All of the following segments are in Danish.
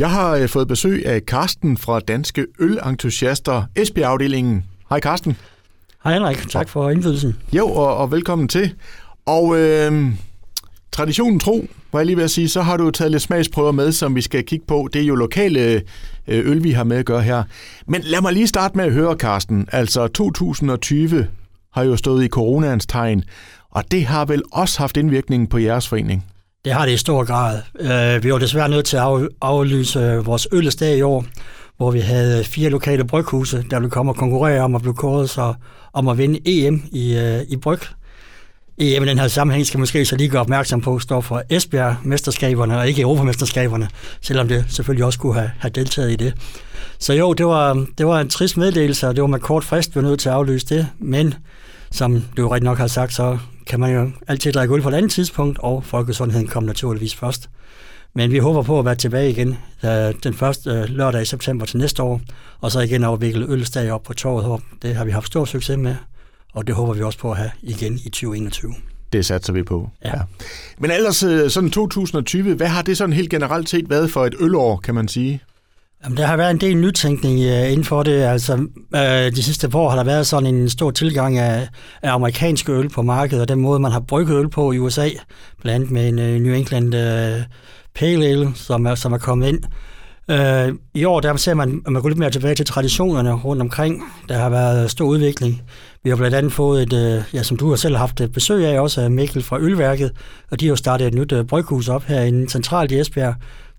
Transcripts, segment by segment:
Jeg har øh, fået besøg af Karsten fra Danske Ølentusiaster Esbjerg-afdelingen. Hej Karsten. Hej Henrik, tak for indbydelsen. Jo, og, og velkommen til. Og øh, traditionen tro, var jeg lige ved at sige, så har du taget lidt smagsprøver med, som vi skal kigge på. Det er jo lokale øh, øl, vi har med at gøre her. Men lad mig lige starte med at høre, Karsten. Altså 2020 har jo stået i coronaens tegn, og det har vel også haft indvirkning på jeres forening? Det har det i stor grad. Uh, vi var desværre nødt til at af, aflyse øh, vores ølesdag i år, hvor vi havde øh, fire lokale bryghuse, der ville komme og konkurrere om at blive kåret så, om at vinde EM i, uh, i bryg. EM i den her sammenhæng skal måske så lige gøre opmærksom på, står for Esbjerg-mesterskaberne og ikke Europamesterskaberne, selvom det selvfølgelig også kunne have, have deltaget i det. Så jo, det var, det var en trist meddelelse, og det var med kort frist, vi var nødt til at aflyse det, men som du jo rigtig nok har sagt, så kan man jo altid drikke øl på et andet tidspunkt, og folkesundheden kom naturligvis først. Men vi håber på at være tilbage igen den første lørdag i september til næste år, og så igen afvikle ølsdag op på torvet. Det har vi haft stor succes med, og det håber vi også på at have igen i 2021. Det satser vi på. Ja. ja. Men ellers sådan 2020, hvad har det sådan helt generelt set været for et ølår, kan man sige? Jamen, der har været en del nytænkning uh, inden for det. Altså, uh, de sidste par år har der været sådan en stor tilgang af, af amerikanske øl på markedet, og den måde, man har brygget øl på i USA, blandt andet med en uh, New England uh, Pale Ale, som er, som er kommet ind. Uh, I år der ser man, at man går lidt mere tilbage til traditionerne rundt omkring. Der har været stor udvikling. Vi har blandt andet fået et, uh, ja, som du har selv haft et besøg af, også af Mikkel fra Ølværket, og de har jo startet et nyt uh, bryghus op herinde centralt i Esbjerg,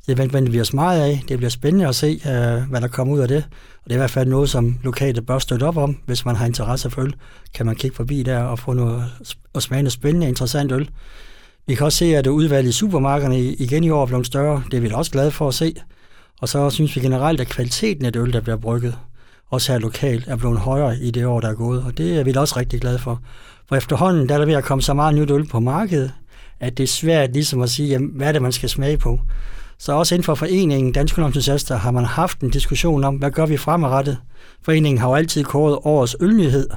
det venter vi os meget af. Det bliver spændende at se, øh, hvad der kommer ud af det. Og det er i hvert fald noget, som lokale bør støtte op om. Hvis man har interesse for øl, kan man kigge forbi der og få noget og smage noget spændende, interessant øl. Vi kan også se, at udvalget i supermarkederne igen i år er blevet større. Det er vi da også glade for at se. Og så synes vi generelt, at kvaliteten af det øl, der bliver brygget, også her lokalt, er blevet højere i det år, der er gået. Og det er vi da også rigtig glade for. For efterhånden der er der ved at komme så meget nyt øl på markedet, at det er svært ligesom at sige, jamen, hvad er det, man skal smage på. Så også inden for foreningen Danske Entusiaster har man haft en diskussion om, hvad gør vi fremadrettet? Foreningen har jo altid kåret årets ølnyhed,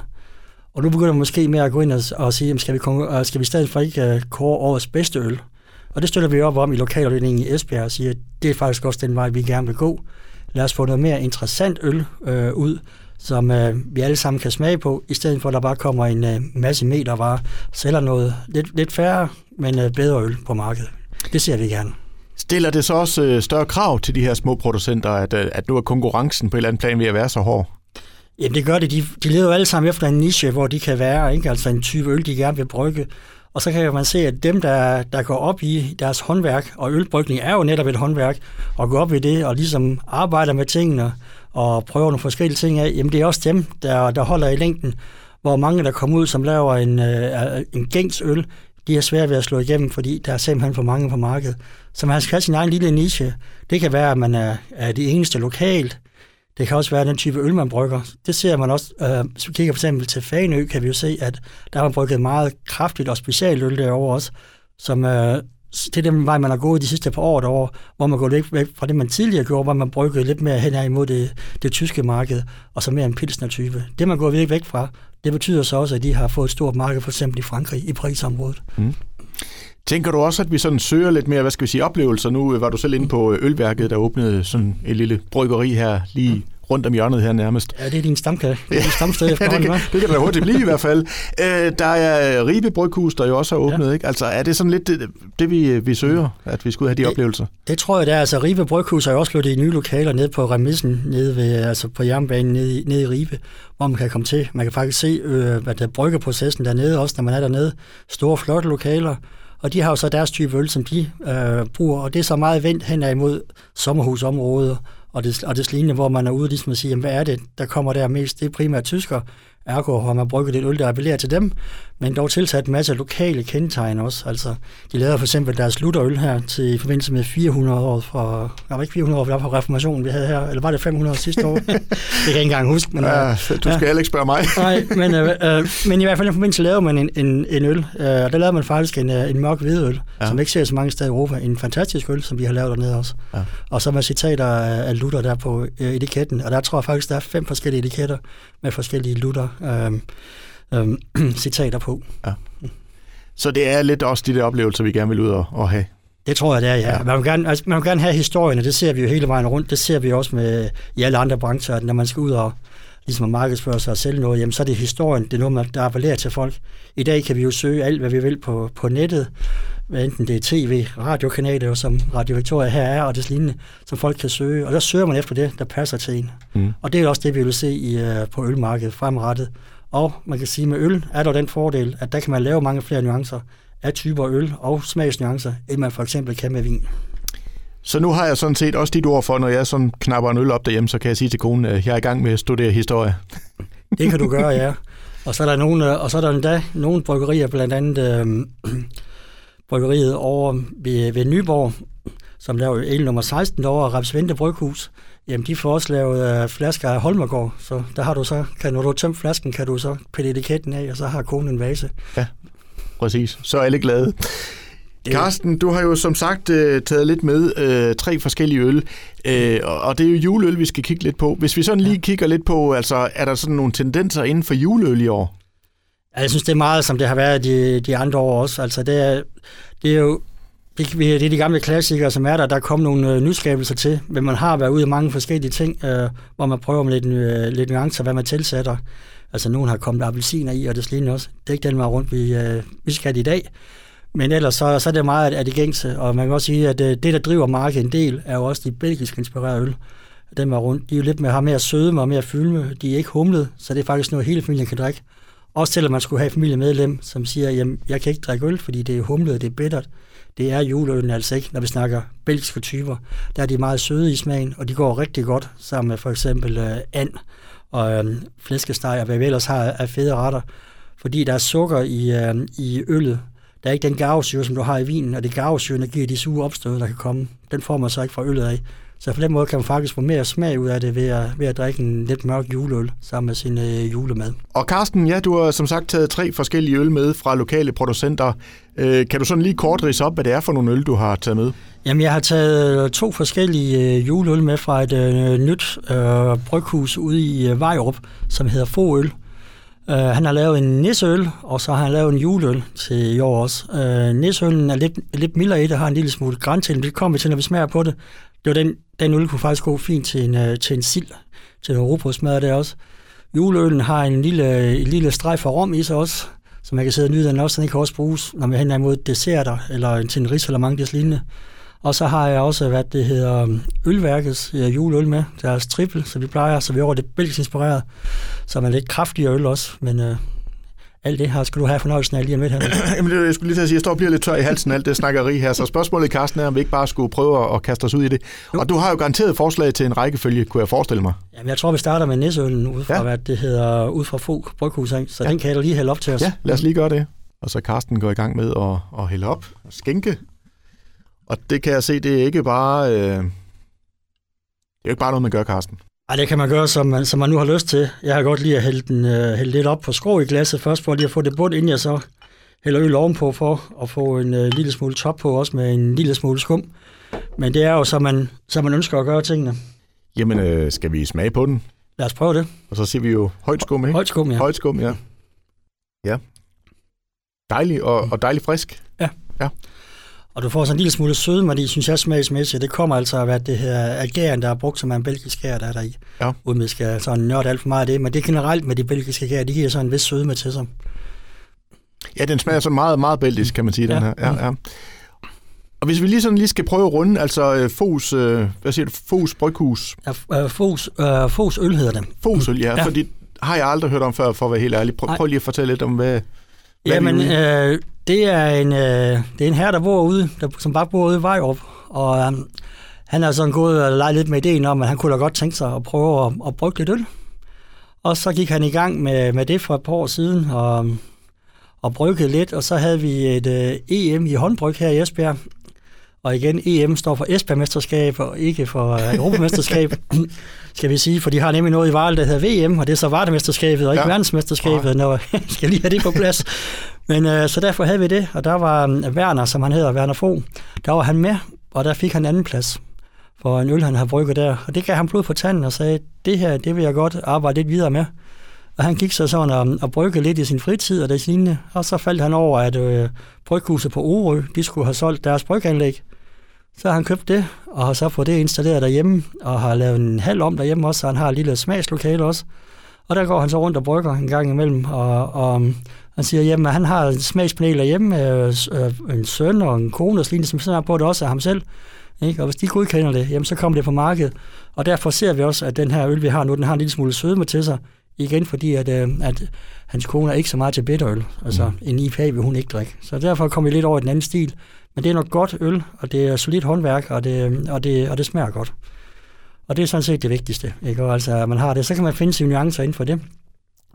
og nu begynder man måske mere at gå ind og, og sige, skal vi, øh, skal vi stadig for ikke øh, kåre årets bedste øl? Og det støtter vi op om i lokalafdelingen i Esbjerg og siger, at det er faktisk også den vej, vi gerne vil gå. Lad os få noget mere interessant øl øh, ud, som øh, vi alle sammen kan smage på, i stedet for at der bare kommer en øh, masse meter varer, sælger noget lidt, lidt færre, men øh, bedre øl på markedet. Det ser vi gerne. Stiller det så også øh, større krav til de her små producenter, at, øh, at nu er konkurrencen på et eller andet plan ved at være så hård? Jamen det gør det. De, de leder jo alle sammen efter en niche, hvor de kan være, ikke? altså en type øl, de gerne vil brygge. Og så kan man se, at dem, der, der går op i deres håndværk, og ølbrygning er jo netop et håndværk, og går op i det og ligesom arbejder med tingene og prøver nogle forskellige ting af, jamen det er også dem, der, der holder i længden. Hvor mange, der kommer ud, som laver en, øh, en gængs øl, de er svære ved at slå igennem, fordi der er simpelthen for mange på markedet. Så man skal have sin egen lille niche. Det kan være, at man er, er det eneste lokalt. Det kan også være den type øl, man brygger. Det ser man også, øh, hvis vi kigger for eksempel til Faneø, kan vi jo se, at der har man brygget meget kraftigt og specielt øl derovre også, som øh, det er den vej, man har gået de sidste par år derovre, hvor man går lidt væk fra det, man tidligere gjorde, hvor man bryggede lidt mere hen imod det, det tyske marked, og så mere en pilsner-type. Det, man går virkelig væk fra, det betyder så også, at de har fået et stort marked, for eksempel i Frankrig, i prisområdet. Mm. Tænker du også, at vi sådan søger lidt mere, hvad skal vi sige, oplevelser? Nu var du selv inde på øh, ølværket, der åbnede sådan et lille bryggeri her lige rundt om hjørnet her nærmest. Ja, det er din stamkage. Det er din stamsted ja, det, kan, det kan da hurtigt blive i hvert fald. Øh, der er Ribe Bryghus, der jo også har åbnet, ja. ikke? Altså, er det sådan lidt det, det vi, vi søger, at vi skulle have de det, oplevelser? Det tror jeg, det er. Altså, Ribe Bryghus har jo også flyttet i nye lokaler nede på remissen, nede ved, altså på jernbanen nede, nede i Ribe, hvor man kan komme til. Man kan faktisk se, øh, hvad der bryggeprocessen dernede, også når man er dernede. Store, flotte lokaler. Og de har jo så deres type øl, som de øh, bruger, og det er så meget vendt hen imod sommerhusområdet og det, og det lignende, hvor man er ude ligesom at sige, jamen, hvad er det, der kommer der mest? Det er primært tysker, ergo har man brygget et øl, der appellerer til dem, men dog tilsat en masse lokale kendetegn også. Altså, de lavede for eksempel deres lutterøl her til i forbindelse med 400 år fra, var ikke 400 år, fra reformationen, vi havde her, eller var det 500 sidste år? det kan jeg ikke engang huske. Men, ja, du skal ja. heller ikke spørge mig. Nej, men, øh, øh, men i hvert fald i forbindelse lavede man en, en, en øl, øh, og der lavede man faktisk en, øh, en mørk hvidøl, ja. som ikke ser så mange steder i Europa. En fantastisk øl, som vi har lavet dernede også. Ja. Og så med citater af Luther der på øh, etiketten, og der tror jeg faktisk, der er fem forskellige etiketter med forskellige Luther. Øh, øh, citater på. Ja. Så det er lidt også de der oplevelser, vi gerne vil ud og, og have. Det tror jeg, det er, ja. ja. Man, vil gerne, altså, man vil gerne have historien, og det ser vi jo hele vejen rundt. Det ser vi også med i alle andre brancher, at når man skal ud og ligesom markedsføre sig og sælge noget, jamen så er det historien, det er noget, der appellerer til folk. I dag kan vi jo søge alt, hvad vi vil på, på nettet, enten det er tv, radiokanaler, som Radio Victoria her er, og det lignende, som folk kan søge. Og der søger man efter det, der passer til en. Mm. Og det er også det, vi vil se i, uh, på ølmarkedet fremrettet. Og man kan sige, med øl er der den fordel, at der kan man lave mange flere nuancer af typer øl og smagsnuancer, end man for eksempel kan med vin. Så nu har jeg sådan set også dit ord for, når jeg sådan knapper en øl op derhjemme, så kan jeg sige til konen, at jeg er i gang med at studere historie. Det kan du gøre, ja. Og så er der, nogle, og så er der endda nogle bryggerier, blandt andet øh, bryggeriet over ved, ved Nyborg, som laver el nummer 16 over Rapsvente Bryghus. Jamen, de får også lavet uh, flasker af Holmergård, så der har du så, kan, når du har tømt flasken, kan du så pille etiketten af, og så har konen en vase. Ja, præcis. Så er alle glade. Karsten, du har jo som sagt øh, taget lidt med øh, tre forskellige øl, øh, og det er jo juleøl, vi skal kigge lidt på. Hvis vi sådan lige kigger lidt på, altså er der sådan nogle tendenser inden for juleøl i år? Ja, jeg synes, det er meget, som det har været de, de andre år også. Altså det er, det er jo det, det er de gamle klassikere, som er der. Der er kommet nogle øh, nyskabelser til, men man har været ude i mange forskellige ting, øh, hvor man prøver med lidt, øh, lidt nuancer, hvad man tilsætter. Altså, nogen har kommet appelsiner i, og det lignende også. Det er ikke den vej rundt, vi, øh, vi skal i dag. Men ellers så, så er det meget af det gængse, og man kan også sige, at øh, det, der driver markedet en del, er jo også de belgisk inspirerede øl. Den var rundt. De er jo lidt mere, har mere sødme og mere fylme. De er ikke humlet, så det er faktisk noget, hele familien kan drikke. Også selvom man skulle have et familiemedlem, som siger, jamen, jeg kan ikke drikke øl, fordi det er humlet, det er bittert. Det er juleølen altså ikke, når vi snakker belgiske typer. Der er de meget søde i smagen, og de går rigtig godt sammen med for eksempel øh, and og øh, flæskesteg, og hvad vi ellers har af fede retter. Fordi der er sukker i, øh, i øllet, der er ikke den garvesyre, som du har i vinen, og det garvesyre, der giver de sure opstød, der kan komme. Den får man så ikke fra øllet af. Så på den måde kan man faktisk få mere smag ud af det ved at, ved at drikke en lidt mørk juleøl sammen med sin øh, julemad. Og Carsten, ja, du har som sagt taget tre forskellige øl med fra lokale producenter. Øh, kan du sådan lige kort rise op, hvad det er for nogle øl, du har taget med? Jamen, jeg har taget to forskellige øh, juleøl med fra et øh, nyt øh, bryghus ude i øh, Vejrup, som hedder Foøl. Uh, han har lavet en nisseøl, og så har han lavet en juleøl til i år også. Uh, nisseølen er lidt, lidt mildere i det, har en lille smule græn til det kommer vi til, når vi smager på det. det var den, den øl kunne faktisk gå fint til en, øh, til en sild, til en robrødsmad der også. Juleølen har en lille, øh, en lille streg for rom i sig også, så man kan sidde og nyde den også. Den kan også bruges, når man hen imod desserter, eller til en ris eller mange lignende. Og så har jeg også, hvad det hedder, Ølværkets ølværkets juleøl med, deres triple, så vi plejer, så vi er over det belgisk inspireret, så man lidt kraftigere øl også, men øh, alt det her skal du have fornøjelsen af lige med her. Jamen, jeg skulle lige til at sige, jeg står og bliver lidt tør i halsen alt det snakkeri her, så spørgsmålet, Carsten, er, om vi ikke bare skulle prøve at kaste os ud i det. Jo. Og du har jo garanteret forslag til en rækkefølge, kunne jeg forestille mig. Jamen, jeg tror, vi starter med næsølen ud fra, ja. hvad det hedder, ud fra Fog Bryghus, så ja. den kan jeg lige hælde op til os. Ja, lad os lige gøre det. Og så Carsten går i gang med at, at hælde op og skænke og det kan jeg se, det er ikke bare... Øh, det er jo ikke bare noget, man gør, Karsten. Ej, det kan man gøre, som man, som man nu har lyst til. Jeg har godt lige at hælde, den, øh, hælde lidt op på skrå i glasset først, for lige at få det bund, inden jeg så hælder øl ovenpå for at få en øh, lille smule top på, også med en lille smule skum. Men det er jo, så man, så man ønsker at gøre tingene. Jamen, øh, skal vi smage på den? Lad os prøve det. Og så siger vi jo højt skum, ikke? Højt skum, ja. Højt skum, ja. Ja. Dejlig og, og dejlig frisk. Ja. Ja. Og du får sådan en lille smule sødme, det synes jeg smagsmæssigt. Det kommer altså af, at det her ageren, der er brugt, som er en belgisk gær, der er der i. Ja. Uden vi skal sådan nørde alt for meget af det. Men det er generelt med de belgiske gær, de giver sådan en vis sødme til sig. Ja, den smager så meget, meget belgisk, kan man sige, ja. den her. Ja, ja. Og hvis vi lige sådan lige skal prøve at runde, altså uh, Fos, uh, hvad siger du, Fos Bryghus? Ja, Fos, uh, Fos Øl hedder det. Fos Øl, ja, ja, fordi har jeg aldrig hørt om før, for at være helt ærlig. Prøv, prøv lige at fortælle lidt om, hvad, hvad Jamen, øh, det er en, øh, det er en her, der bor ude, der, som bare bor ude i Vejrup, og øh, han har sådan gået og leget lidt med ideen om, at han kunne da godt tænke sig at prøve at, at brygge lidt øl. Og så gik han i gang med, med det for et par år siden, og, og bryggede lidt, og så havde vi et øh, EM i håndbryg her i Esbjerg, og igen, EM står for Esbjerg-mesterskab, og ikke for uh, Europamesterskab, skal vi sige, for de har nemlig noget i Vejle, der hedder VM, og det er så Vartemesterskabet, og ikke ja. verdensmesterskabet, når skal lige have det på plads. Men øh, så derfor havde vi det, og der var um, Werner, som han hedder, Werner Fo, der var han med, og der fik han anden plads for en øl, han havde brygget der. Og det gav ham blod på tanden og sagde, det her, det vil jeg godt arbejde lidt videre med. Og han gik så sådan og, og brygge lidt i sin fritid og deres lignende. Og så faldt han over, at øh, bryghuset på Orø, de skulle have solgt deres bryganlæg. Så har han købt det, og har så fået det installeret derhjemme, og har lavet en halv om derhjemme også, så han har et lille smagslokale også. Og der går han så rundt og brygger en gang imellem, og, og han siger, at han har smagspaneler hjemme, øh, øh, en søn og en kone og sådan som sådan på det også af ham selv. Ikke? Og hvis de godkender det, jamen, så kommer det på markedet. Og derfor ser vi også, at den her øl, vi har nu, den har en lille smule sødme til sig. Igen fordi, at, øh, at hans kone er ikke så meget til bitterøl. Altså mm. en IPA vil hun ikke drikke. Så derfor kommer vi lidt over i den anden stil. Men det er noget godt øl, og det er solidt håndværk, og det, og det, og det smager godt. Og det er sådan set det vigtigste. Ikke? Og altså, at man har det. Så kan man finde sine nuancer inden for det.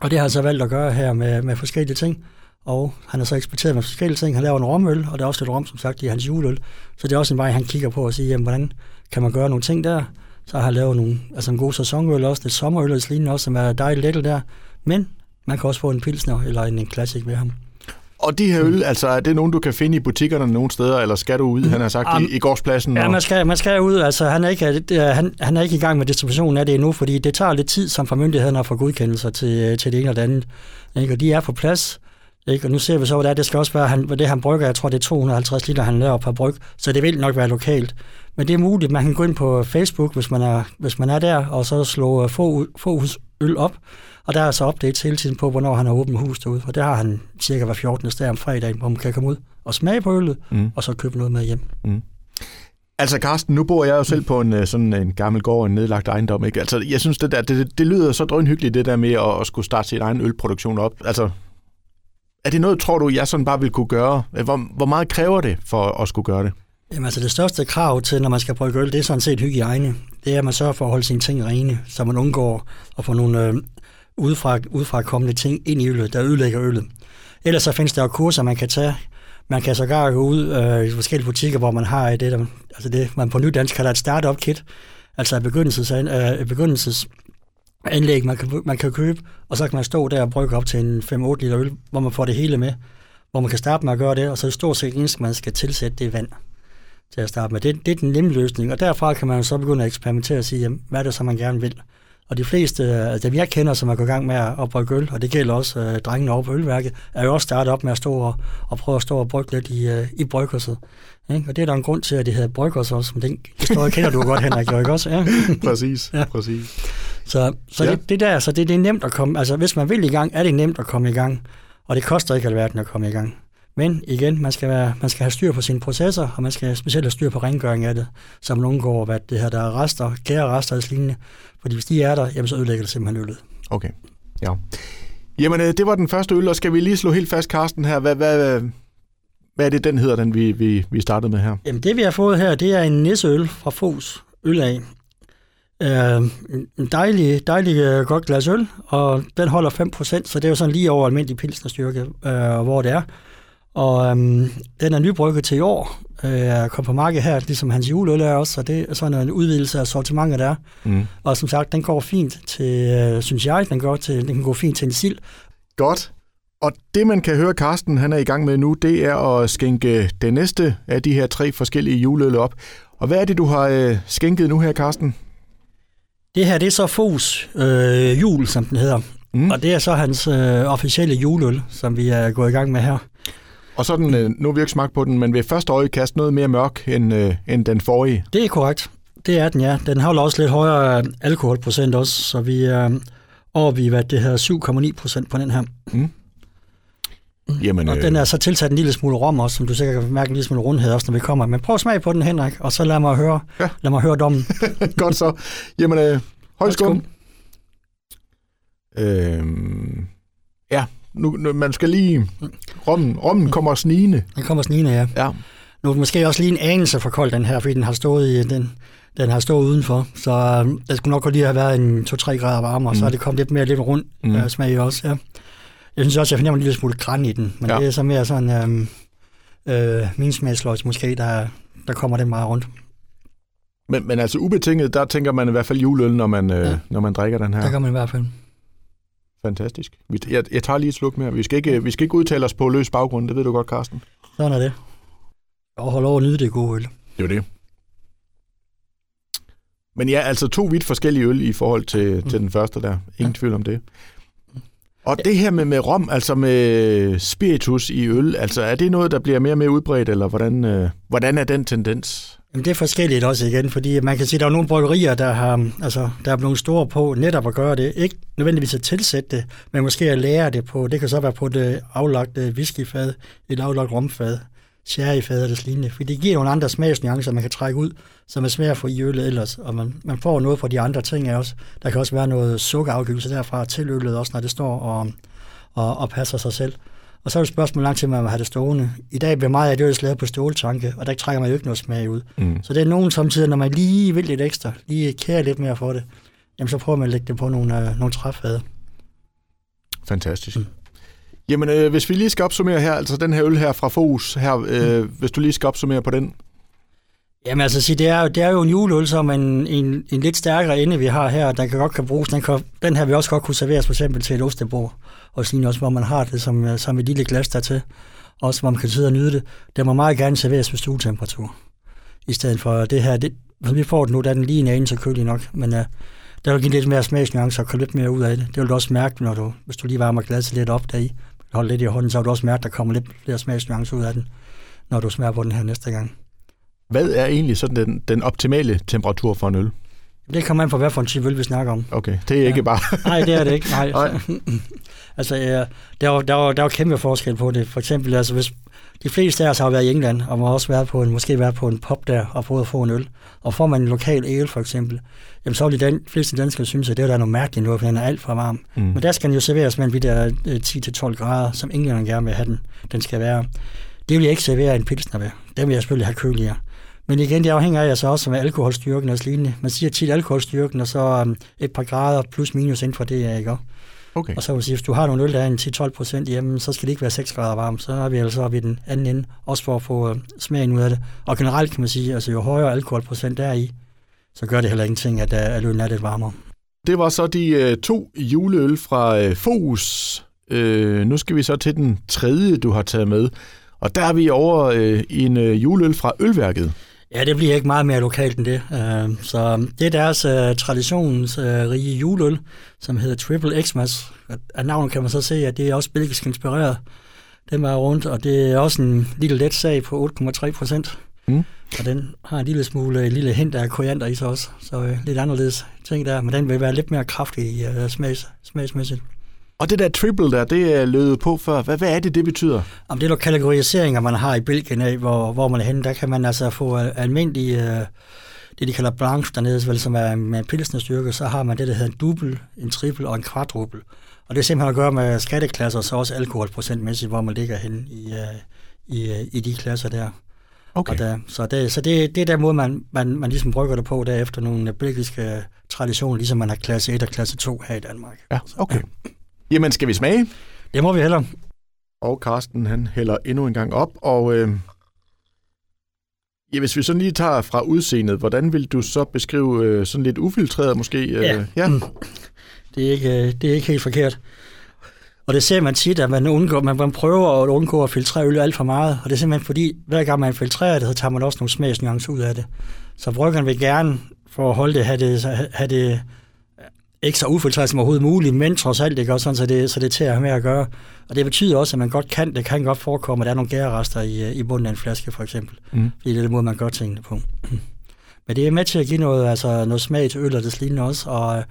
Og det har han så valgt at gøre her med, med forskellige ting. Og han har så eksporteret med forskellige ting. Han laver en romøl, og der er også lidt rom, som sagt, i hans juleøl. Så det er også en vej, han kigger på og siger, jamen, hvordan kan man gøre nogle ting der? Så har han lavet nogle, altså en god sæsonøl også, det sommerøl og lignende også, som er dejligt lettel der. Men man kan også få en pilsner eller en, en classic med ham. Og de her øl, altså er det nogen, du kan finde i butikkerne nogle steder, eller skal du ud, han har sagt, um, i, i gårdspladsen? Ja, man skal, man skal ud. Altså, han, er ikke, han, han er ikke i gang med distributionen af det endnu, fordi det tager lidt tid som for myndighederne at få godkendelser til, til det ene eller det andet. Ikke? Og de er på plads. Ikke? Og nu ser vi så, hvad det er. Det skal også være, han, det han brygger, jeg tror, det er 250 liter, han laver per bryg, så det vil nok være lokalt. Men det er muligt, man kan gå ind på Facebook, hvis man er, hvis man er der, og så slå få, få øl op, og der er så updates hele tiden på, hvornår han har åbent hus derude. Og der har han cirka hver 14. dag om fredagen, hvor man kan komme ud og smage på øllet, mm. og så købe noget med hjem. Mm. Altså Carsten, nu bor jeg jo selv på en øh, sådan en gammel gård, en nedlagt ejendom. Ikke? Altså, jeg synes, det, der, det, det lyder så drønhyggeligt, det der med at, at skulle starte sin egen ølproduktion op. Altså, er det noget, tror du, jeg sådan bare vil kunne gøre? Hvor, hvor meget kræver det for at skulle gøre det? Jamen altså det største krav til, når man skal brygge øl, det er sådan set hygiejne. Det er, at man sørger for at holde sine ting rene, så man undgår at få nogle øh, udefra, udefra kommende ting ind i øllet, der ødelægger øllet. Ellers så findes der jo kurser, man kan tage. Man kan sågar gå ud øh, i forskellige butikker, hvor man har det, der, altså det, man på nydansk kalder et startup kit, altså et begyndelses, øh, begyndelses anlæg, man kan, man kan købe, og så kan man stå der og brygge op til en 5-8 liter øl, hvor man får det hele med, hvor man kan starte med at gøre det, og så er det stort set eneste, man skal tilsætte, det er vand til at starte med. Det, det er den nemme løsning, og derfra kan man så begynde at eksperimentere og sige, jamen, hvad er det så, man gerne vil. Og de fleste, altså dem jeg kender, som er gået i gang med at brygge øl, og det gælder også øh, drengene over på ølværket, er jo også startet op med at stå og, og prøve at stå og brygge lidt i, øh, i bryggerset. Ikke? Og det er der en grund til, at det hedder bryggers også, men den historie kender du godt, Henrik, jo ikke også? Ja. præcis, ja. præcis. Så, så ja. det, det der, så det, det er nemt at komme, altså hvis man vil i gang, er det nemt at komme i gang, og det koster ikke alverden at komme i gang. Men igen, man skal, være, man skal have styr på sine processer, og man skal specielt have styr på rengøring af det, så man undgår, hvad det her der er rester, gære rester og lignende. Fordi hvis de er der, jamen, så ødelægger det simpelthen øllet. Okay, ja. Jamen, øh, det var den første øl, og skal vi lige slå helt fast, Karsten, her. Hvad, hvad, hvad er det, den hedder, den vi, vi, vi startede med her? Jamen, det vi har fået her, det er en nisseøl fra Fos Øl af. Uh, en dejlig, dejlig uh, godt glas øl, og den holder 5%, så det er jo sådan lige over almindelig pilsnerstyrke, uh, hvor det er. Og um, den er nybrygget til i år, uh, kom på markedet her, ligesom hans juleøl er også, så det er sådan en udvidelse af sortimentet der. Mm. Og som sagt, den går fint til, uh, synes jeg, den, går til, den kan gå fint til en sild. Godt. Og det, man kan høre, Karsten han er i gang med nu, det er at skænke det næste af de her tre forskellige juleøl op. Og hvad er det, du har uh, skænket nu her, Karsten? Det her, det er så Fos øh, jul, som den hedder. Mm. Og det er så hans øh, officielle juleøl, som vi er gået i gang med her. Og så den, øh, nu har vi ikke smagt på den, men ved første øjekast noget mere mørk end, øh, end den forrige. Det er korrekt. Det er den, ja. Den har også lidt højere alkoholprocent også, så vi er oppe i, hvad det her 7,9 procent på den her. Mm. Jamen, og øh... den er så tilsat en lille smule rom også, som du sikkert kan mærke en lille smule rundhed også, når vi kommer. Men prøv at smage på den, Henrik, og så lad mig høre, ja. lad mig høre dommen. Godt så. Jamen, øh, højt skum. Øh, ja, nu, nu, man skal lige... Rommen, rommen kommer snigende. Den kommer snigende, ja. ja. Nu er det måske også lige en anelse for kold, den her, fordi den har stået i den, den har stået udenfor, så øh, der skulle nok godt lige have været en 2-3 grader varmere, mm. så er det kommet lidt mere lidt rundt mm. uh, smag også, ja. Jeg synes også, jeg fornemmer en lille smule græn i den, men ja. det er så mere sådan, øhm, øh, min smagsløjs måske, der, der kommer den meget rundt. Men, men altså ubetinget, der tænker man i hvert fald juleøl, når man, øh, ja. når man drikker den her. Der gør man i hvert fald. Fantastisk. Jeg, jeg tager lige et sluk mere. Vi skal, ikke, vi skal ikke udtale os på løs baggrund, det ved du godt, Carsten. Sådan er det. Jeg holder over at nyde det gode øl. Det er det. Men ja, altså to vidt forskellige øl i forhold til, mm. til den første der. Ingen ja. tvivl om det. Og det her med, med rom, altså med spiritus i øl, altså er det noget, der bliver mere og mere udbredt, eller hvordan, øh, hvordan er den tendens? Jamen, det er forskelligt også igen, fordi man kan sige, at der er nogle bryggerier, der har, altså, der er blevet store på netop at gøre det. Ikke nødvendigvis at tilsætte det, men måske at lære det på, det kan så være på det aflagte whiskyfad, et aflagt romfad, sherryfad eller lignende, fordi det giver nogle andre smagsnuancer, man kan trække ud, som er svært for i øllet ellers, og man, man får noget fra de andre ting også. Der kan også være noget sukkerafgivelse derfra til øllet også, når det står og, og, og passer sig selv. Og så er det spørgsmål, lang tid man have det stående. I dag bliver meget af det øl lavet på ståltanke, og der trækker man jo ikke noget smag ud. Mm. Så det er nogen samtidig, når man lige vil lidt ekstra, lige kære lidt mere for det, jamen så prøver man at lægge det på nogle, øh, nogle træfade. Fantastisk. Mm. Jamen, øh, hvis vi lige skal opsummere her, altså den her øl her fra Fos, her, øh, mm. hvis du lige skal opsummere på den. Jamen altså, det er, det er jo en juleøl, som en, en, en lidt stærkere ende, vi har her, der kan godt kan bruges. Den, kan, den her vil også godt kunne serveres for eksempel til et ostebord, og sådan også, hvor man har det som, øh, som et lille glas der til, også hvor man kan sidde og nyde det. Den må meget gerne serveres ved stuetemperatur, i stedet for det her. Det, vi får den nu, der er den lige en anelse kølig nok, men uh, der vil give lidt mere smagsnuancer og komme lidt mere ud af det. Det vil du også mærke, når du, hvis du lige varmer glasset lidt op deri, holder lidt i hånden, så vil du også mærke, at der kommer lidt flere smagsnuancer ud af den, når du smager på den her næste gang. Hvad er egentlig sådan den, den optimale temperatur for en øl? Det kommer man for hvad for en type øl, vi snakker om. Okay, det er ja. ikke bare... Nej, det er det ikke. Nej. Nej. altså, der, var, der, var, der var kæmpe forskel på det. For eksempel, altså, hvis de fleste af os har været i England, og må også været på en, måske været på en pop der, og prøvet at få en øl. Og får man en lokal ale, for eksempel, jamen så vil de fleste danskere synes, at det er der noget mærkeligt noget, for den er alt for varm. Mm. Men der skal den jo serveres med en der 10-12 grader, som englænderne gerne vil have den, den skal være. Det vil jeg ikke servere en pilsner ved. Den vil jeg selvfølgelig have køligere. Men igen, det afhænger af altså også med alkoholstyrken og lignende. Man siger tit alkoholstyrken, og så um, et par grader plus minus inden for det, er ikke? Okay. Og så vil sige, hvis du har nogle øl, der er en 10-12 procent hjemme, så skal det ikke være 6 grader varmt. Så er vi altså oppe i den anden ende, også for at få uh, smagen ud af det. Og generelt kan man sige, altså jo højere alkoholprocent der er i, så gør det heller ingenting, at, uh, at øllen er lidt varmere. Det var så de uh, to juleøl fra uh, Fos. Uh, nu skal vi så til den tredje, du har taget med. Og der er vi over i en uh, juleøl fra Ølværket. Ja, det bliver ikke meget mere lokalt end det. Øh, så det er deres uh, traditionsrige juleøl, som hedder Triple Xmas. Af navnet kan man så se, at det er også belgisk inspireret. Den var rundt, og det er også en lille let sag på 8,3 procent. Mm. Og den har en lille smule, en lille hint af koriander i sig også, så uh, lidt anderledes ting der, men den vil være lidt mere kraftig uh, smags, smagsmæssigt. Og det der triple der, det er løbet på før. Hvad, hvad er det, det betyder? Om det er nogle kategoriseringer, man har i Belgien af, hvor, hvor man er henne, der kan man altså få almindelige, uh, det de kalder blanche dernede, vel, som er med pilsende styrke, så har man det, der hedder en dubbel, en triple og en kvadruppel. Og det er simpelthen at gøre med skatteklasser, så også alkoholprocentmæssigt, hvor man ligger hen i, uh, i, uh, i de klasser der. Okay. Og der, så det, så det, det er der måde, man, man, man ligesom brygger det på, der efter nogle belgiske traditioner, ligesom man har klasse 1 og klasse 2 her i Danmark. Ja, okay. Ja. Jamen, skal vi smage? Det må vi heller. Og Carsten, han hælder endnu en gang op, og øh, ja, hvis vi sådan lige tager fra udseendet, hvordan vil du så beskrive øh, sådan lidt ufiltreret måske? Øh, ja, ja. Mm. Det, er ikke, øh, det er ikke helt forkert. Og det ser man tit, at man, undgår, man, man prøver at undgå at filtrere øl alt for meget, og det er simpelthen fordi, hver gang man filtrerer det, så tager man også nogle smagsnuancer ud af det. Så bryggeren vil gerne, for at holde det, have det, have det ikke så ufiltreret som overhovedet muligt, men trods alt, det gør sådan, så det, så det er til at have med at gøre. Og det betyder også, at man godt kan, det kan godt forekomme, at der er nogle gærrester i, i bunden af en flaske, for eksempel. Mm. Fordi det er den måde, man gør tingene på. Men det er med til at give noget, altså noget smag til øl og det lignende også, og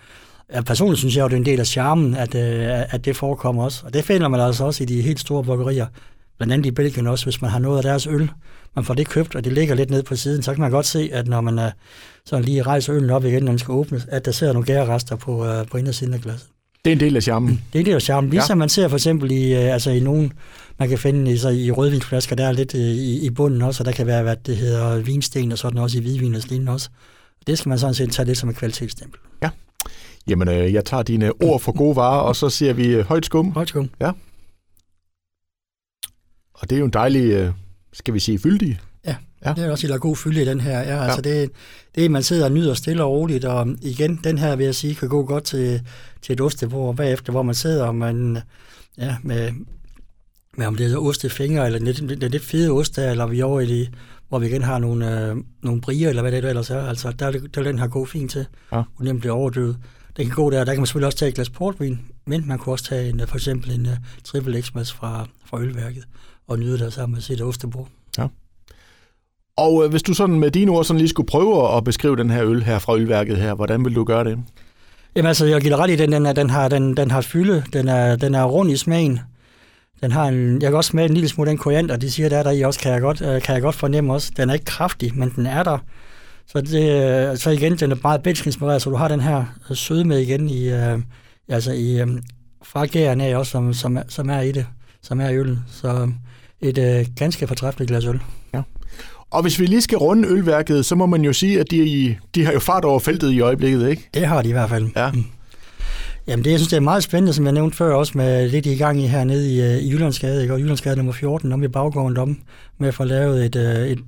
ja, personligt synes jeg at det er en del af charmen, at, øh, at det forekommer også. Og det finder man altså også i de helt store bryggerier, blandt andet i Belgien også, hvis man har noget af deres øl, man får det købt, og det ligger lidt ned på siden, så kan man godt se, at når man uh, sådan lige rejser øllen op igen, når den skal åbnes, at der sidder nogle gærerester på, uh, på indersiden af glasset. Det er en del af charmen. Det er en del af charmen. Ligesom ja. man ser for eksempel i, uh, altså i nogen, man kan finde i, så i rødvinsflasker, der er lidt uh, i, i bunden også, og der kan være, hvad det hedder, vinsten og sådan også i hvidvin og lignende også. Det skal man sådan set tage lidt som et kvalitetsstempel. Ja. Jamen, øh, jeg tager dine ord for gode varer, og så siger vi øh, højt skum. Højt skum. Ja. Og det er jo en dejlig, øh, skal vi sige, fyldig Ja. Det er også en god fylde i den her. Ja, altså ja. det, det er, man sidder og nyder stille og roligt, og igen, den her vil jeg sige, kan gå godt til, til et ostebord bagefter, hvor man sidder og man, ja, med, med om det er ostefingre, eller lidt, lidt, lidt fede ost der, eller vi er over i de, hvor vi igen har nogle, øh, nogle brier, eller hvad det er, ellers er. Altså, der, der den her gå fint til, ja. og nemt bliver overdøvet. Den kan gå der, der kan man selvfølgelig også tage et glas portvin, men man kan også tage en, for eksempel en uh, triple Xmas fra, fra ølværket, og nyde det sammen med sit ostebord. Ja. Og øh, hvis du sådan med dine ord sådan lige skulle prøve at beskrive den her øl her fra ølværket her, hvordan vil du gøre det? Jamen altså, jeg giver ret i, den, den, er, den, har, den, den har fylde, den er, den er rund i smagen. Den har en, jeg kan også smage en lille smule den koriander, de siger, der er der i også, kan jeg, godt, øh, kan jeg godt fornemme også. Den er ikke kraftig, men den er der. Så, det, øh, så igen, den er meget belgisk inspireret, så du har den her søde med igen i, øh, altså i, øh, fra gæren af også, som, som, som er i det, som er i øllen. Så et øh, ganske fortræffeligt glas øl. Ja. Og hvis vi lige skal runde ølværket, så må man jo sige, at de, de har jo fart over feltet i øjeblikket, ikke? Det har de i hvert fald. Ja. Mm. Jamen det, jeg synes, det er meget spændende, som jeg nævnte før, også med lidt i gang i hernede i, øh, i Jyllandsgade, ikke? og Jyllandsgade nummer 14, om i baggården om, med at få lavet et, øh, et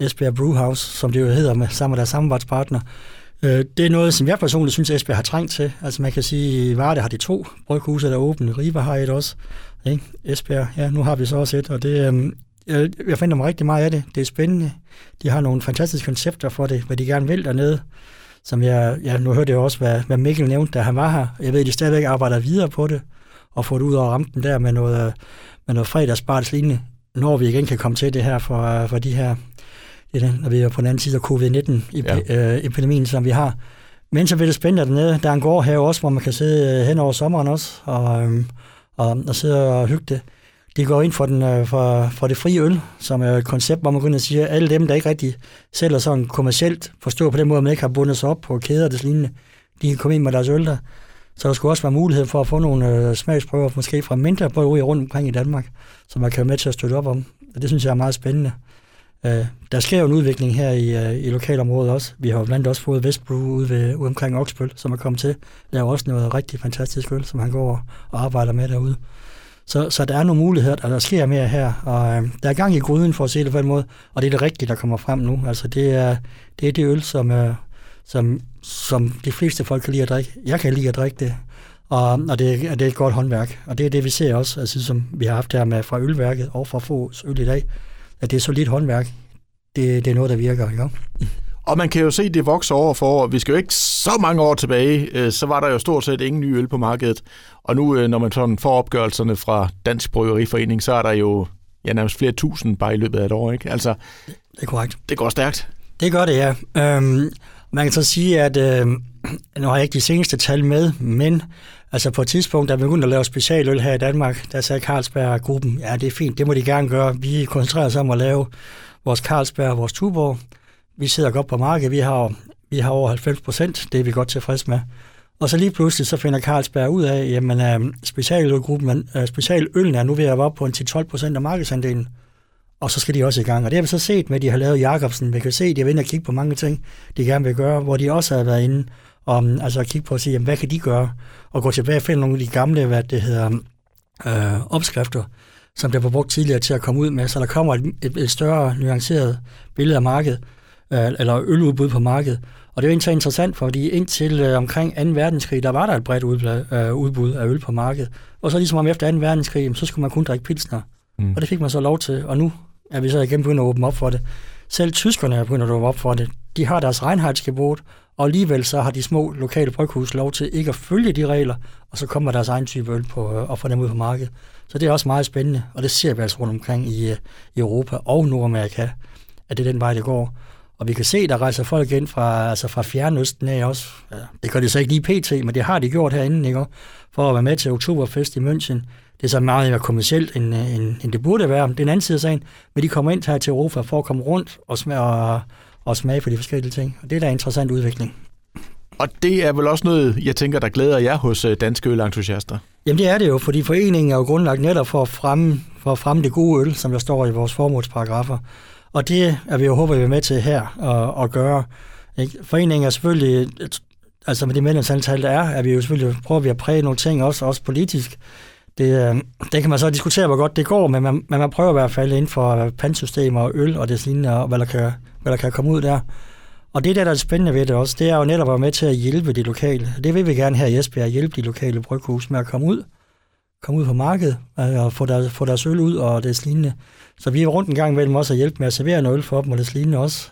Esbjerg Brewhouse, som det jo hedder, med sammen med deres samarbejdspartner. Øh, det er noget, som jeg personligt synes, Esbjerg har trængt til. Altså man kan sige, i Varde har de to bryghuse, der er åbne. Riva har et også. Ikke? Esbjerg, ja, nu har vi så også et, og det, øhm, jeg, jeg finder mig rigtig meget af det. Det er spændende. De har nogle fantastiske koncepter for det, hvad de gerne vil dernede. Som jeg, ja, nu hørte jeg også, hvad, hvad Mikkel nævnte, da han var her. Jeg ved, at de stadigvæk arbejder videre på det, og få det ud over rampen der med noget, med noget fredagsbarts lignende, når vi igen kan komme til det her for, for de her, det, når vi er på den anden side af covid-19-epidemien, ja. som vi har. Men så bliver det spændende dernede. Der er en gård her også, hvor man kan sidde øh, hen over sommeren også, og, øhm, og, og sidde og hygge det. De går ind for, den, øh, for, for det frie øl, som er et koncept, hvor man går siger, at alle dem, der ikke rigtig sælger sådan kommercielt, forstår på den måde, at man ikke har bundet sig op på kæder og det lignende, de kan komme ind med deres øl der. Så der skulle også være mulighed for at få nogle øh, smagsprøver, måske fra mindre bryggerier rundt omkring i Danmark, som man kan være med til at støtte op om. Og det synes jeg er meget spændende. Øh, der sker jo en udvikling her i, øh, i lokalområdet også. Vi har jo blandt andet også fået Vestbro ude, ved, ude omkring Oksbøl, som er kommet til. Der er også noget rigtig fantastisk øl, som han går og arbejder med derude. Så, så der er nogle muligheder, og der sker mere her, og øh, der er gang i gryden for at se det på en måde, og det er det rigtige, der kommer frem nu. Altså det er det, er det øl, som, øh, som, som de fleste folk kan lide at drikke. Jeg kan lide at drikke det, og, og det, og det er et godt håndværk. Og det er det, vi ser også, altså, som vi har haft her med fra ølværket og fra få øl i dag, at det er solidt håndværk. Det, det er noget, der virker. Ikke? Og man kan jo se, det vokser år for år. Vi skal jo ikke så mange år tilbage, øh, så var der jo stort set ingen nye øl på markedet. Og nu, øh, når man sådan får opgørelserne fra Dansk Bryggeriforening, så er der jo ja, nærmest flere tusind bare i løbet af et år. Ikke? Altså, det er korrekt. Det går stærkt. Det gør det, ja. Øhm, man kan så sige, at øh, nu har jeg ikke de seneste tal med, men altså på et tidspunkt, da vi begyndte at lave specialøl her i Danmark, der sagde Carlsberg-gruppen, ja, det er fint, det må de gerne gøre. Vi koncentrerer os om at lave vores Carlsberg og vores Tuborg. Vi sidder godt på markedet, vi har, vi har over 90 procent, det er vi godt tilfreds med. Og så lige pludselig så finder Carlsberg ud af, jamen øh, specialølgruppen, uh, specialøllen er nu ved at være op på en 10-12 procent af markedsandelen. Og så skal de også i gang. Og det har vi så set med, at de har lavet Jacobsen. Vi kan se, at de har været og kigge på mange ting, de gerne vil gøre, hvor de også har været inde og altså at kigge på at sige, jamen, hvad kan de gøre? Og gå tilbage og finde nogle af de gamle, hvad det hedder, øh, opskrifter, som der var brugt tidligere til at komme ud med. Så der kommer et, et, et større nuanceret billede af markedet, øh, eller øludbud på markedet. Og det er jo egentlig interessant, fordi indtil øh, omkring 2. verdenskrig, der var der et bredt udbud, øh, udbud af øl på markedet. Og så ligesom om efter 2. verdenskrig, så skulle man kun drikke pilsner. Mm. Og det fik man så lov til, og nu er vi så igen begyndt at åbne op for det. Selv tyskerne er begyndt at åbne op for det. De har deres Reinheitsgebot, og alligevel så har de små lokale bryghus lov til ikke at følge de regler, og så kommer deres egen type øl på, øh, og får dem ud på markedet. Så det er også meget spændende, og det ser vi altså rundt omkring i, øh, i Europa og Nordamerika, at det er den vej, det går. Og vi kan se, der rejser folk ind fra, altså fra Fjernøsten af også. Ja, det gør de så ikke lige pt, men det har de gjort herinde, ikke? for at være med til Oktoberfest i München. Det er så meget mere kommercielt, end, end, end det burde være. Det er en anden side af sagen, men de kommer ind her til Europa for at komme rundt og smage, og, og smage på de forskellige ting. Og det er da en interessant udvikling. Og det er vel også noget, jeg tænker, der glæder jer hos øh, danske ølentusiaster? Jamen det er det jo, fordi foreningen er jo grundlagt netop for at fremme, for at fremme det gode øl, som der står i vores formålsparagrafer. Og det er vi jo håber, vi er med til her at, at gøre. Ikke? Foreningen er selvfølgelig, altså med det medlemsantal, der er, er vi jo selvfølgelig, prøver vi at præge nogle ting også, også politisk. Det, øh, det kan man så diskutere, hvor godt det går, men man, men man prøver i hvert fald inden for pandsystemer og øl og det lignende, og hvad der, kan, hvad der kan komme ud der. Og det, der er spændende ved det også, det er jo netop at være med til at hjælpe de lokale. Det vil vi gerne her i Esbjerg, hjælpe de lokale bryghus med at komme ud, komme ud på markedet øh, og få, deres, få deres øl ud og det lignende. Så vi er rundt en gang imellem også at hjælpe med at servere noget øl for dem og det lignende også.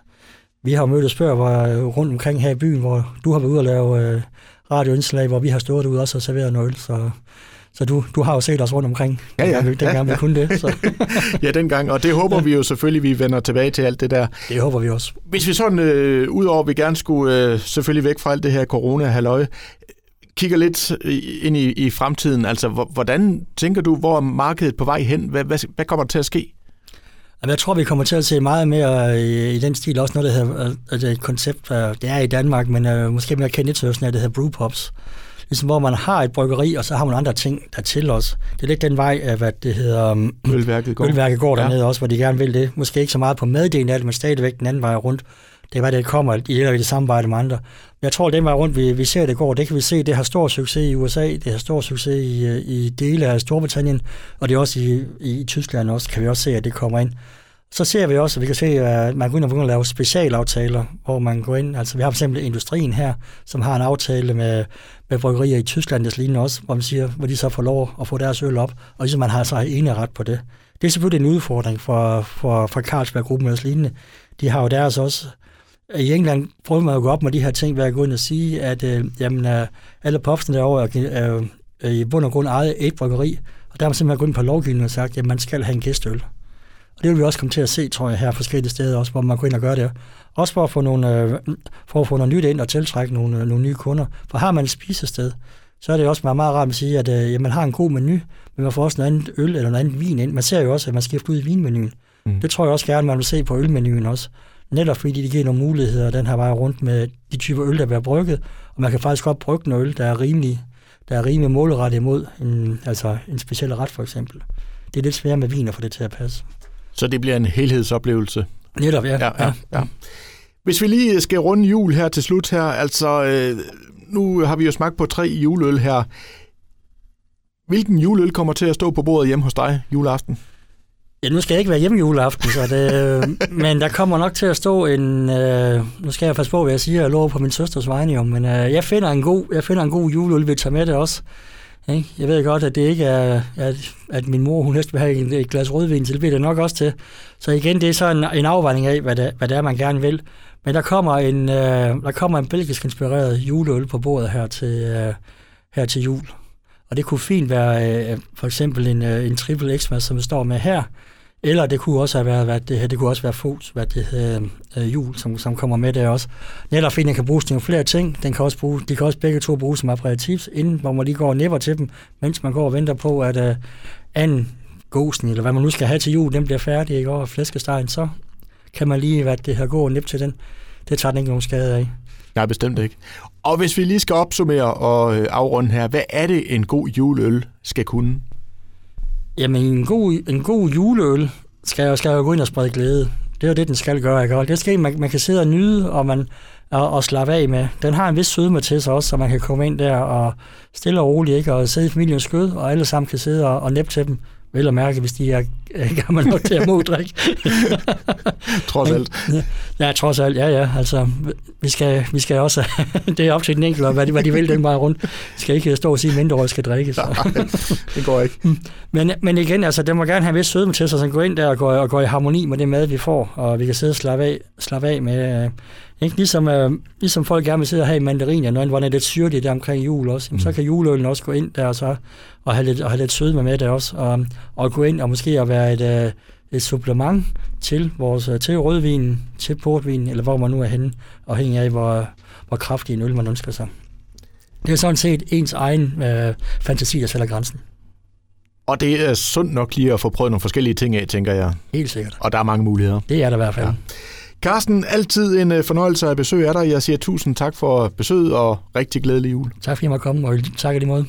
vi har mødtes før hvor, øh, rundt omkring her i byen, hvor du har været ude og lave øh, radioindslag, hvor vi har stået ud også og serveret noget øl, så så du, du har jo set os rundt omkring, ja, ja. dengang, dengang ja, vi kunne det. Så. ja, dengang, og det håber vi jo selvfølgelig, vi vender tilbage til alt det der. Det håber vi også. Hvis vi sådan, øh, udover at vi gerne skulle øh, selvfølgelig væk fra alt det her corona-halløj, kigger lidt ind i, i fremtiden, altså hvordan tænker du, hvor er markedet på vej hen? Hvad, hvad, hvad kommer der til at ske? Jeg tror, vi kommer til at se meget mere i, i den stil. Også noget, der hedder altså et koncept, det er i Danmark, men uh, måske mere kendt internationalt, det hedder brewpops ligesom hvor man har et bryggeri, og så har man andre ting der til os. Det er lidt den vej, af, hvad det hedder... Um, ølværket går. Ølværket går dernede ja. også, hvor de gerne vil det. Måske ikke så meget på meddelen af det, men stadigvæk den anden vej rundt. Det er, hvad det kommer i det, det samarbejde med andre. Men jeg tror, at den vej rundt, vi, vi ser, det går, det kan vi se, det har stor succes i USA, det har stor succes i, i dele af Storbritannien, og det er også i, i Tyskland også, kan vi også se, at det kommer ind. Så ser vi også, at vi kan se, at man går ind og lave specialaftaler, hvor man går ind, altså vi har for eksempel industrien her, som har en aftale med, med bryggerier i Tyskland, der lignende også, hvor, man siger, hvor de så får lov at få deres øl op, og ligesom man har så ene ret på det. Det er selvfølgelig en udfordring for, for, for Carlsberg-gruppen og lignende. De har jo deres også. I England prøver man at gå op med de her ting ved at gå ind og sige, at øh, jamen, øh, alle popsene derovre er, øh, øh, i bund og grund ejet et bryggeri, og der har man simpelthen gået ind på lovgivningen og sagt, at man skal have en gæstøl. Og det vil vi også komme til at se, tror jeg, her forskellige steder også, hvor man går ind og gør det. Også for at få nogle, øh, for at få noget nyt ind og tiltrække nogle, øh, nogle nye kunder. For har man et spisested, så er det også meget, meget rart at sige, at øh, ja, man har en god menu, men man får også noget andet øl eller noget andet vin ind. Man ser jo også, at man skifter ud i vinmenuen. Mm. Det tror jeg også gerne, man vil se på ølmenuen også. Netop fordi det giver nogle muligheder den her vej rundt med de typer øl, der bliver brygget. Og man kan faktisk godt brygge noget øl, der er rimelig, der er rimelig målrettet imod en, altså en speciel ret for eksempel. Det er lidt svært med vin at få det til at passe. Så det bliver en helhedsoplevelse. Netop, ja. ja, ja, ja. Hvis vi lige skal runde jul her til slut her, altså øh, nu har vi jo smagt på tre juleøl her. Hvilken juleøl kommer til at stå på bordet hjemme hos dig juleaften? Ja, nu skal jeg ikke være hjemme juleaften, så det, men der kommer nok til at stå en, øh, nu skal jeg passe på, hvad jeg siger, jeg lover på min søsters vegne men øh, jeg, finder en god, jeg finder en god juleøl, vi tager med det også. Ikke? Jeg ved godt, at det ikke er, at, at min mor hun helst vil have et glas rødvin, så det bliver det nok også til. Så igen, det er så en, en afvejning af, hvad det, hvad det er, man gerne vil. Men der kommer en, øh, der kommer en belgisk inspireret juleøl på bordet her til, øh, her til jul. Og det kunne fint være øh, for eksempel en, øh, en triple X, som vi står med her, eller det kunne også have været, hvad det, her, det kunne også være Fols, hvad det hedder, øh, jul, som, som kommer med der også. Netop fordi den kan bruges til nogle flere ting. Den kan også bruge, de kan også begge to bruges som aperitifs, inden hvor man lige går og nipper til dem, mens man går og venter på, at øh, anden gosen, eller hvad man nu skal have til jul, den bliver færdig, ikke? og flæskestegen, så kan man lige, hvad det her, gå og nippe til den. Det tager den ikke nogen skade af. Nej, bestemt ikke. Og hvis vi lige skal opsummere og øh, afrunde her, hvad er det, en god juleøl skal kunne? Jamen, en god, en god juleøl skal jo, skal jo gå ind og sprede glæde. Det er jo det, den skal gøre, ikke? Og det skal man, man kan sidde og nyde, og, man, og, og slappe af med. Den har en vis sødme til sig også, så man kan komme ind der og stille og roligt, ikke? Og sidde i familiens skød, og alle sammen kan sidde og, og næppe til dem. Vel at mærke, hvis de er gammel nok til at må drikke. trods alt. Ja, trods alt, ja, ja. Altså, vi skal, vi skal også, det er op til den enkelte, hvad de, hvad de vil den vej rundt. Vi skal ikke stå og sige, at mindreårige skal drikke. Så. Nej, det går ikke. Mm. Men, men igen, altså, det må gerne have en vis sødme til sig, så går ind der og går, og går i harmoni med det mad, vi får, og vi kan sidde og slappe af, slappe af med, ikke? Ligesom, øh, ligesom folk gerne vil sidde og have mandariner, når den er lidt syrligt der omkring jul også, mm. så kan juleølen også gå ind der og, så, og, have, lidt, og have lidt sødme med det også, og, og gå ind og måske at være et, øh, et supplement til, vores, øh, til rødvin, til portvin, eller hvor man nu er henne, afhængig af, hvor, hvor kraftig en øl man ønsker sig. Det er sådan set ens egen øh, fantasi, der sætter grænsen. Og det er sundt nok lige at få prøvet nogle forskellige ting af, tænker jeg. Helt sikkert. Og der er mange muligheder. Det er der i hvert fald. Ja. Carsten, altid en øh, fornøjelse at besøge dig. Jeg siger tusind tak for besøget og rigtig glædelig jul. Tak fordi jeg måtte komme, og tak i lige måde.